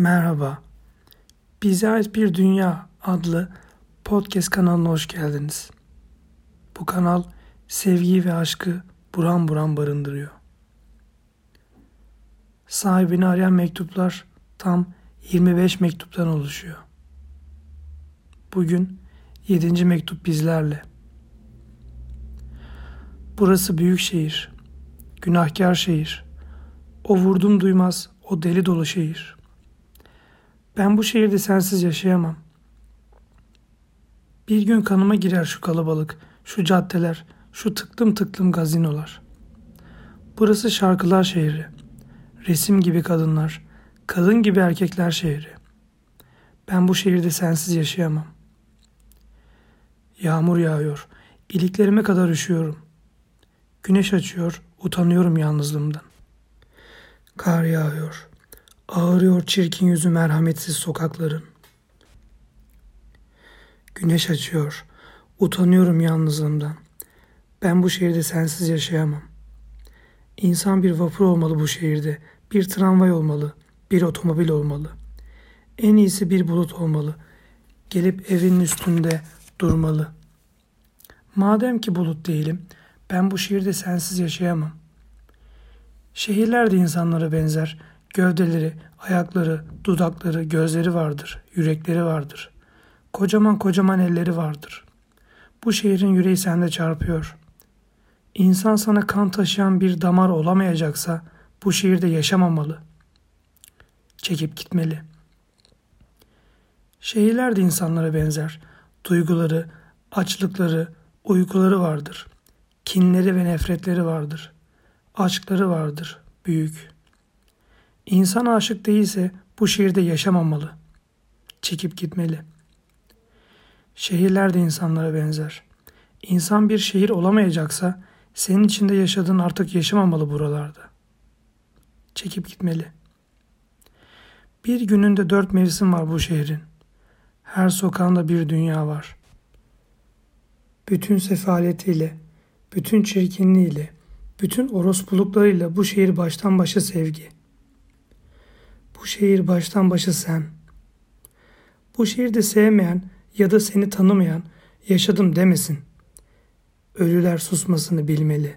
Merhaba. Bize ait bir dünya adlı podcast kanalına hoş geldiniz. Bu kanal sevgiyi ve aşkı buram buram barındırıyor. Sahibini arayan mektuplar tam 25 mektuptan oluşuyor. Bugün 7. mektup bizlerle. Burası büyük şehir. Günahkar şehir. O vurdum duymaz, o deli dolu şehir. Ben bu şehirde sensiz yaşayamam. Bir gün kanıma girer şu kalabalık, şu caddeler, şu tıklım tıklım gazinolar. Burası şarkılar şehri. Resim gibi kadınlar, kadın gibi erkekler şehri. Ben bu şehirde sensiz yaşayamam. Yağmur yağıyor. İliklerime kadar üşüyorum. Güneş açıyor, utanıyorum yalnızlığımdan. Kar yağıyor. Ağırıyor çirkin yüzü merhametsiz sokakların. Güneş açıyor. Utanıyorum yalnızlığımdan. Ben bu şehirde sensiz yaşayamam. İnsan bir vapur olmalı bu şehirde. Bir tramvay olmalı. Bir otomobil olmalı. En iyisi bir bulut olmalı. Gelip evinin üstünde durmalı. Madem ki bulut değilim, ben bu şehirde sensiz yaşayamam. Şehirler de insanlara benzer. Gövdeleri, ayakları, dudakları, gözleri vardır, yürekleri vardır. Kocaman kocaman elleri vardır. Bu şehrin yüreği sende çarpıyor. İnsan sana kan taşıyan bir damar olamayacaksa bu şehirde yaşamamalı. Çekip gitmeli. Şehirler de insanlara benzer. Duyguları, açlıkları, uykuları vardır. Kinleri ve nefretleri vardır. Aşkları vardır, büyük. İnsan aşık değilse bu şehirde yaşamamalı. Çekip gitmeli. Şehirler de insanlara benzer. İnsan bir şehir olamayacaksa senin içinde yaşadığın artık yaşamamalı buralarda. Çekip gitmeli. Bir gününde dört mevsim var bu şehrin. Her sokağında bir dünya var. Bütün sefaletiyle, bütün çirkinliğiyle, bütün orospuluklarıyla bu şehir baştan başa sevgi.'' Bu şehir baştan başa sen. Bu şehirde sevmeyen ya da seni tanımayan yaşadım demesin. Ölüler susmasını bilmeli.